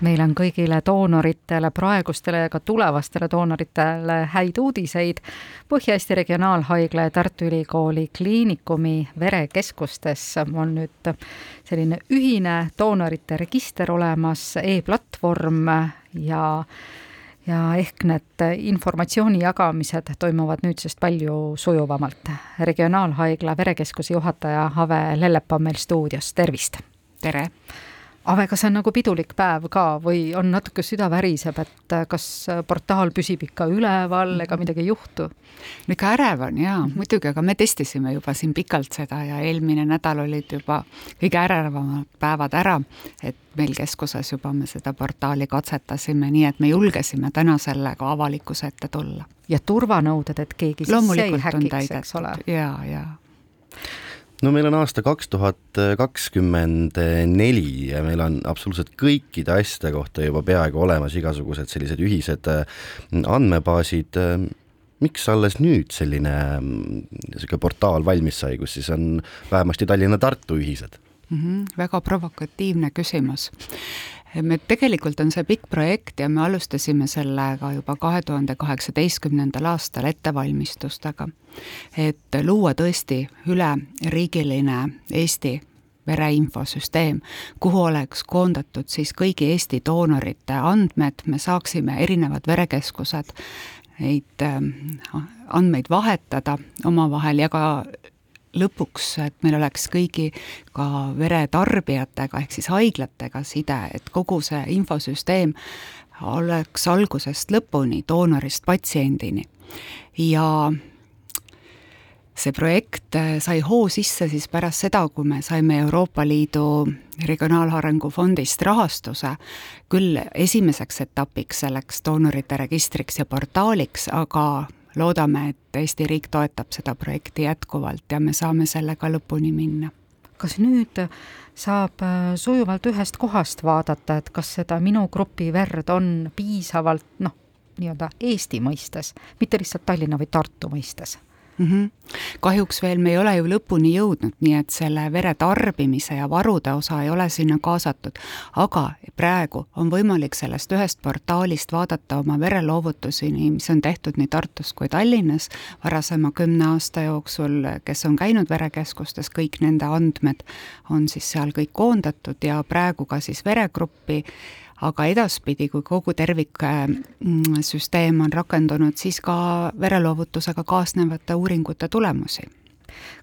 meil on kõigile doonoritele, praegustele ja ka tulevastele doonoritele häid uudiseid. Põhja-Eesti Regionaalhaigla ja Tartu Ülikooli Kliinikumi verekeskustes on nüüd selline ühine doonorite register olemas e, e-platvorm ja ja ehk need informatsiooni jagamised toimuvad nüüdsest palju sujuvamalt. regionaalhaigla verekeskuse juhataja Ave Lellepa on meil stuudios, tervist! tere! Ave, kas see on nagu pidulik päev ka või on natuke süda väriseb, et kas portaal püsib ikka üleval ega midagi ei juhtu? no ikka ärev on jaa -hmm. muidugi, aga me testisime juba siin pikalt seda ja eelmine nädal olid juba kõige ärevamad päevad ära, et meil keskuses juba me seda portaali katsetasime, nii et me julgesime täna sellega avalikkuse ette tulla. ja turvanõuded, et keegi siis ei häkiks, eks ole? jaa, jaa no meil on aasta kaks tuhat kakskümmend neli ja meil on absoluutselt kõikide asjade kohta juba peaaegu olemas igasugused sellised ühised äh, andmebaasid. miks alles nüüd selline niisugune portaal valmis sai, kus siis on vähemasti Tallinna-Tartu ühised mm? -hmm, väga provokatiivne küsimus me tegelikult on see pikk projekt ja me alustasime sellega juba kahe tuhande kaheksateistkümnendal aastal ettevalmistustega, et luua tõesti üleriigiline Eesti vereinfosüsteem, kuhu oleks koondatud siis kõigi Eesti doonorite andmed, me saaksime erinevad verekeskused neid äh, andmeid vahetada omavahel ja ka lõpuks, et meil oleks kõigi ka veretarbijatega ehk siis haiglatega side, et kogu see infosüsteem oleks algusest lõpuni, doonorist patsiendini. ja see projekt sai hoo sisse siis pärast seda, kui me saime Euroopa Liidu Regionaalarengu Fondist rahastuse, küll esimeseks etapiks selleks doonorite registriks ja portaaliks, aga loodame, et Eesti riik toetab seda projekti jätkuvalt ja me saame sellega lõpuni minna. kas nüüd saab äh, sujuvalt ühest kohast vaadata, et kas seda minu grupi verd on piisavalt noh, nii-öelda Eesti mõistes, mitte lihtsalt Tallinna või Tartu mõistes mm. -hmm. kahjuks veel me ei ole ju lõpuni jõudnud, nii et selle vere tarbimise ja varude osa ei ole sinna kaasatud, aga praegu on võimalik sellest ühest portaalist vaadata oma vereloovutusi, nii mis on tehtud nii Tartus kui Tallinnas varasema kümne aasta jooksul, kes on käinud verekeskustes, kõik nende andmed on siis seal kõik koondatud ja praegu ka siis veregruppi aga edaspidi, kui kogu terviksüsteem mm, on rakendunud, siis ka vereloovutusega kaasnevate uuringute tulemusi.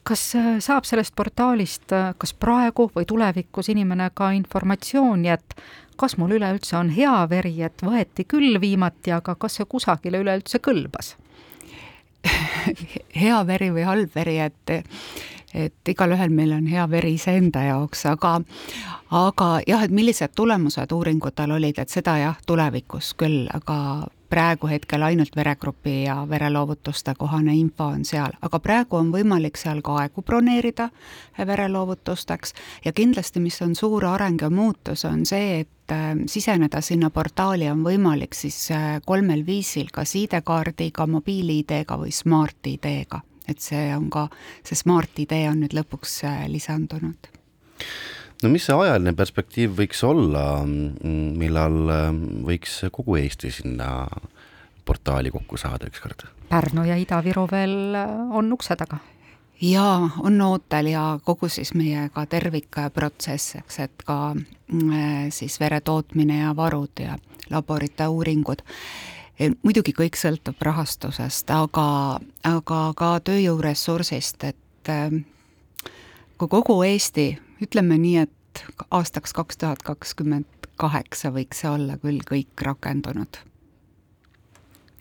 Kas äh, saab sellest portaalist äh, kas praegu või tulevikus inimene ka informatsiooni, et kas mul üleüldse on hea veri, et võeti küll viimati, aga kas see kusagile üleüldse kõlbas? Hea veri või halb veri, et et igalühel meil on hea veri iseenda jaoks, aga aga jah, et millised tulemused uuringutel olid, et seda jah, tulevikus küll, aga praegu hetkel ainult veregrupi ja vereloovutuste kohane info on seal, aga praegu on võimalik seal ka aegu broneerida vereloovutusteks ja kindlasti, mis on suur areng ja muutus, on see, et äh, siseneda sinna portaali on võimalik siis äh, kolmel viisil, kas ID-kaardiga, mobiil-ID-ga või Smart-ID-ga. Et see on ka, see Smart-ID on nüüd lõpuks äh, lisandunud no mis see ajaline perspektiiv võiks olla, millal ähm, võiks kogu Eesti sinna portaali kokku saada ükskord? Pärnu ja Ida-Viru veel äh, on ukse taga jaa, on ootel ja kogu siis meie ka tervikprotsess, eks, et ka äh, siis vere tootmine ja varud ja laborite uuringud. Muidugi kõik sõltub rahastusest, aga, aga ka tööjõuressursist, et äh, kui kogu Eesti ütleme nii, et aastaks kaks tuhat kakskümmend kaheksa võiks see olla küll kõik rakendunud.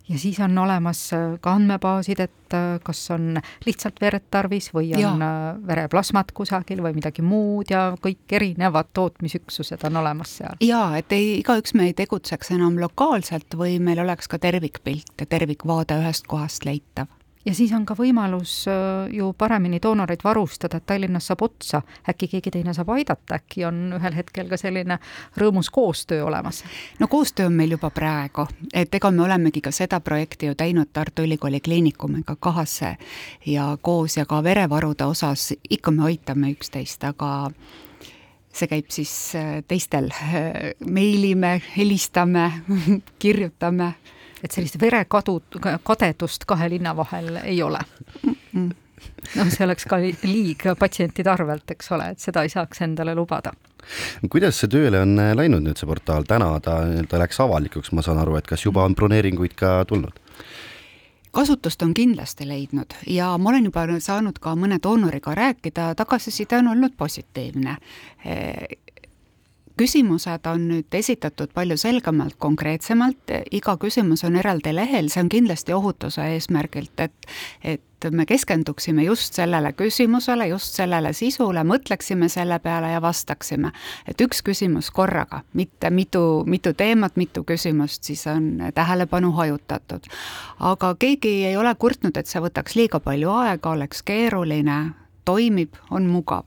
Ja siis on olemas äh, ka andmebaasid, et äh, kas on lihtsalt verd tarvis või on ja. Äh, vereplasmat kusagil või midagi muud ja kõik erinevad tootmisüksused on olemas seal. jaa, et ei, igaüks me ei tegutseks enam lokaalselt või meil oleks ka tervikpilt ja tervikvaade ühest kohast leitav ja siis on ka võimalus äh, ju paremini doonoreid varustada, et Tallinnas saab otsa, äkki keegi teine saab aidata, äkki on ühel hetkel ka selline rõõmus koostöö olemas? no koostöö on meil juba praegu, et ega me olemegi ka seda projekti ju teinud Tartu Ülikooli Kliinikumiga kahasse ja koos ja ka verevarude osas. Ikka me aitame üksteist, aga see käib siis teistel, meilime, helistame, kirjutame. Et sellist verekadu, kadedust kahe linna vahel ei ole mm? -mm noh, see oleks ka liig patsientide arvelt, eks ole, et seda ei saaks endale lubada. kuidas see tööle on äh, läinud nüüd, see portaal, täna ta nii-öelda läks avalikuks, ma saan aru, et kas juba on broneeringuid ka tulnud? kasutust on kindlasti leidnud ja ma olen juba saanud ka mõne doonoriga rääkida, tagasiside on olnud positiivne küsimused on nüüd esitatud palju selgemalt, konkreetsemalt, iga küsimus on eraldi lehel, see on kindlasti ohutuse eesmärgilt, et et me keskenduksime just sellele küsimusele, just sellele sisule, mõtleksime selle peale ja vastaksime. et üks küsimus korraga, mitte mitu, mitu teemat, mitu küsimust, siis on tähelepanu hajutatud. aga keegi ei ole kurtnud, et see võtaks liiga palju aega, oleks keeruline, toimib, on mugav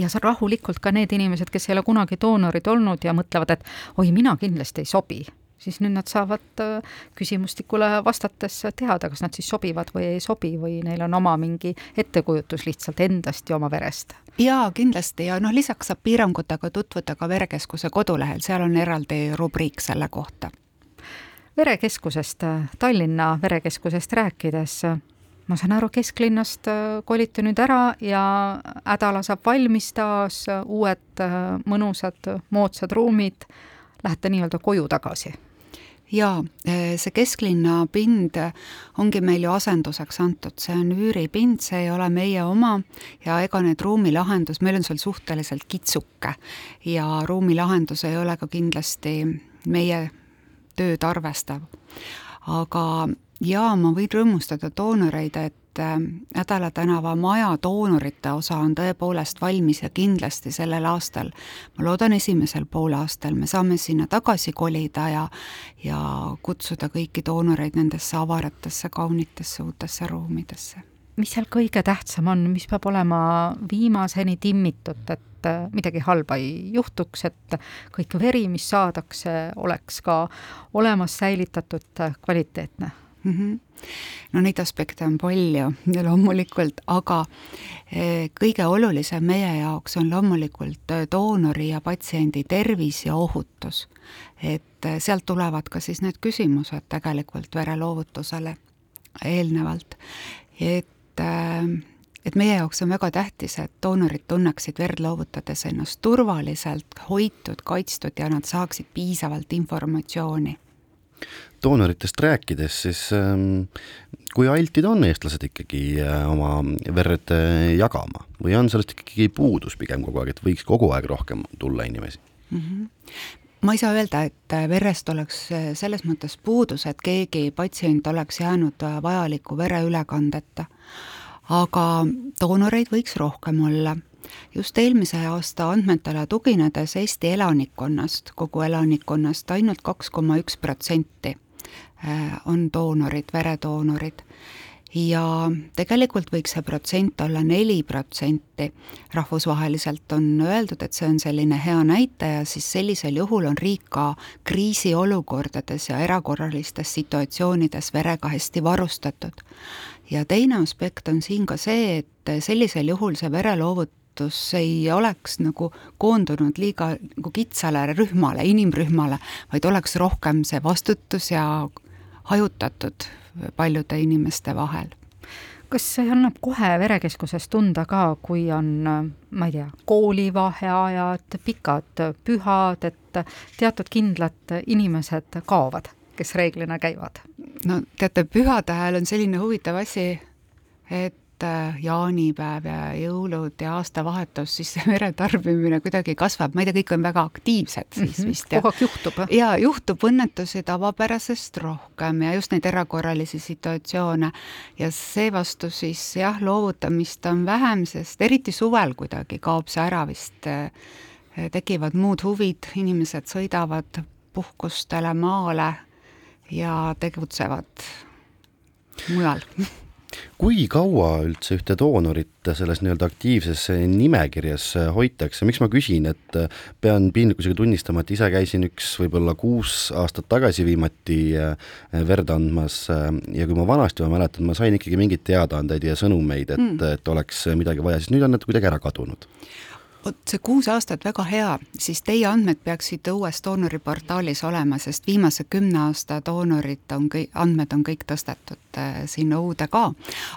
ja rahulikult ka need inimesed, kes ei ole kunagi doonorid olnud ja mõtlevad, et oi, mina kindlasti ei sobi, siis nüüd nad saavad äh, küsimustikule vastates teada, kas nad siis sobivad või ei sobi või neil on oma mingi ettekujutus lihtsalt endast ja oma verest. jaa, kindlasti ja noh, lisaks saab piirangutega tutvuda ka Verekeskuse kodulehel, seal on eraldi rubriik selle kohta. verekeskusest, Tallinna Verekeskusest rääkides ma saan aru, kesklinnast äh, kolite nüüd ära ja Hädala saab valmis taas, äh, uued äh, mõnusad moodsad ruumid, lähete nii-öelda koju tagasi? jaa, see kesklinna pind ongi meil ju asenduseks antud, see on üüripind, see ei ole meie oma ja ega need ruumilahendus, meil on seal suhteliselt kitsuke ja ruumilahendus ei ole ka kindlasti meie tööd arvestav. Aga jaa, ma võin rõõmustada doonoreid, et äh, Hädala tänava maja doonorite osa on tõepoolest valmis ja kindlasti sellel aastal, ma loodan esimesel poolaastal, me saame sinna tagasi kolida ja ja kutsuda kõiki doonoreid nendesse avaratesse, kaunitesse uutesse ruumidesse. mis seal kõige tähtsam on, mis peab olema viimaseni timmitud, et äh, midagi halba ei juhtuks, et kõik veri, mis saadakse, oleks ka olemas, säilitatud, kvaliteetne mm. -hmm. no neid aspekte on palju loomulikult, aga eh, kõige olulisem meie jaoks on loomulikult doonori ja patsiendi tervis ja ohutus. et sealt tulevad ka siis need küsimused tegelikult vereloovutusele eelnevalt, et et meie jaoks on väga tähtis, et doonorid tunneksid verd loovutades ennast turvaliselt, hoitud, kaitstud ja nad saaksid piisavalt informatsiooni doonoritest rääkides, siis ähm, kui altid on eestlased ikkagi äh, oma verd äh, jagama või on sellest ikkagi puudus pigem kogu aeg, et võiks kogu aeg rohkem tulla inimesi mm? -hmm ma ei saa öelda, et äh, verest oleks selles mõttes puudus, et keegi patsient oleks jäänud vajaliku vereülekandeta. Aga doonoreid võiks rohkem olla. just eelmise aasta andmetele tuginedes Eesti elanikkonnast, kogu elanikkonnast ainult kaks koma üks protsenti Äh, on doonorid, veredoonorid ja tegelikult võiks see protsent olla neli protsenti. rahvusvaheliselt on öeldud, et see on selline hea näitaja, siis sellisel juhul on riik ka kriisiolukordades ja erakorralistes situatsioonides verega hästi varustatud. ja teine aspekt on siin ka see, et sellisel juhul see vereloovutus ei oleks nagu koondunud liiga nagu kitsale rühmale, inimrühmale, vaid oleks rohkem see vastutus ja hajutatud paljude inimeste vahel. kas see annab kohe verekeskuses tunda ka, kui on, ma ei tea, koolivaheajad, pikad pühad, et teatud kindlad inimesed kaovad, kes reeglina käivad? no teate, pühade ajal on selline huvitav asi, et et äh, jaanipäev ja jõulud ja aastavahetus, siis see veretarbimine kuidagi kasvab, ma ei tea, kõik on väga aktiivsed siis mm -hmm. vist. kogu aeg juhtub? jaa, juhtub õnnetusi tavapärasest rohkem ja just neid erakorralisi situatsioone. ja seevastu siis jah, loovutamist on vähem, sest eriti suvel kuidagi kaob see ära vist, äh, tekivad muud huvid, inimesed sõidavad puhkustele maale ja tegutsevad mujal kui kaua üldse ühte doonorit selles nii-öelda aktiivses nimekirjas hoitakse, miks ma küsin, et pean piinlikkusega tunnistama, et ise käisin üks võib-olla kuus aastat tagasi viimati äh, verd andmas äh, ja kui ma vanasti ma mäletan, ma sain ikkagi mingeid teadaandeid ja sõnumeid, et mm., et oleks midagi vaja, siis nüüd on need kuidagi ära kadunud vot see kuus aastat väga hea, siis teie andmed peaksid uues doonoriportaalis olema, sest viimase kümne aasta doonorid on kõik, andmed on kõik tõstetud äh, sinna uude ka.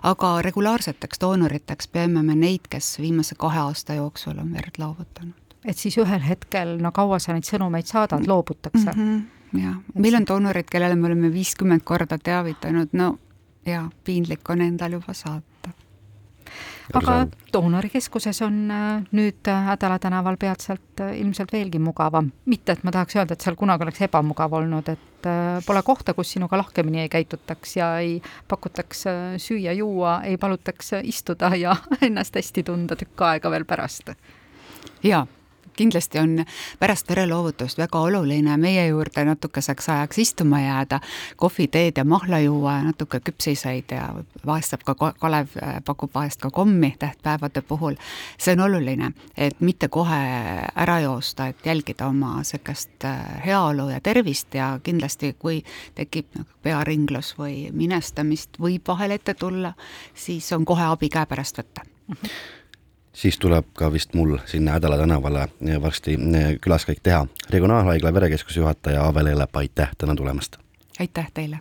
aga regulaarseteks doonoriteks peame me neid, kes viimase kahe aasta jooksul on verd loovutanud. et siis ühel hetkel, no kaua sa neid sõnumeid saadad, loobutakse mm? -hmm, jah, meil on doonorid, kellele me oleme viiskümmend korda teavitanud, no jaa, piinlik on endal juba saata aga Doonarikeskuses on äh, nüüd äh, Hädala tänaval peatselt äh, ilmselt veelgi mugavam. mitte, et ma tahaks öelda, et seal kunagi oleks ebamugav olnud, et pole kohta, kus sinuga lahkemini ei käitutaks ja ei pakutaks süüa-juua, ei palutaks istuda ja ennast hästi tunda tükk aega veel pärast. jaa kindlasti on pärast vereloovutust väga oluline meie juurde natukeseks ajaks istuma jääda, kohvi, teed ja mahla juua ja natuke küpsiseid ja vahest saab ka, Kalev äh, pakub vahest ka kommi tähtpäevade puhul. see on oluline, et mitte kohe ära joosta, et jälgida oma niisugust äh, heaolu ja tervist ja kindlasti, kui tekib nagu pearinglus või minestamist võib vahel ette tulla, siis on kohe abi käepärast võtta. -hmm siis tuleb ka vist mul sinna Hädala tänavale varsti eh, külaskäik teha. regionaalhaigla verekeskuse juhataja Ave Leelep, aitäh täna tulemast! aitäh teile!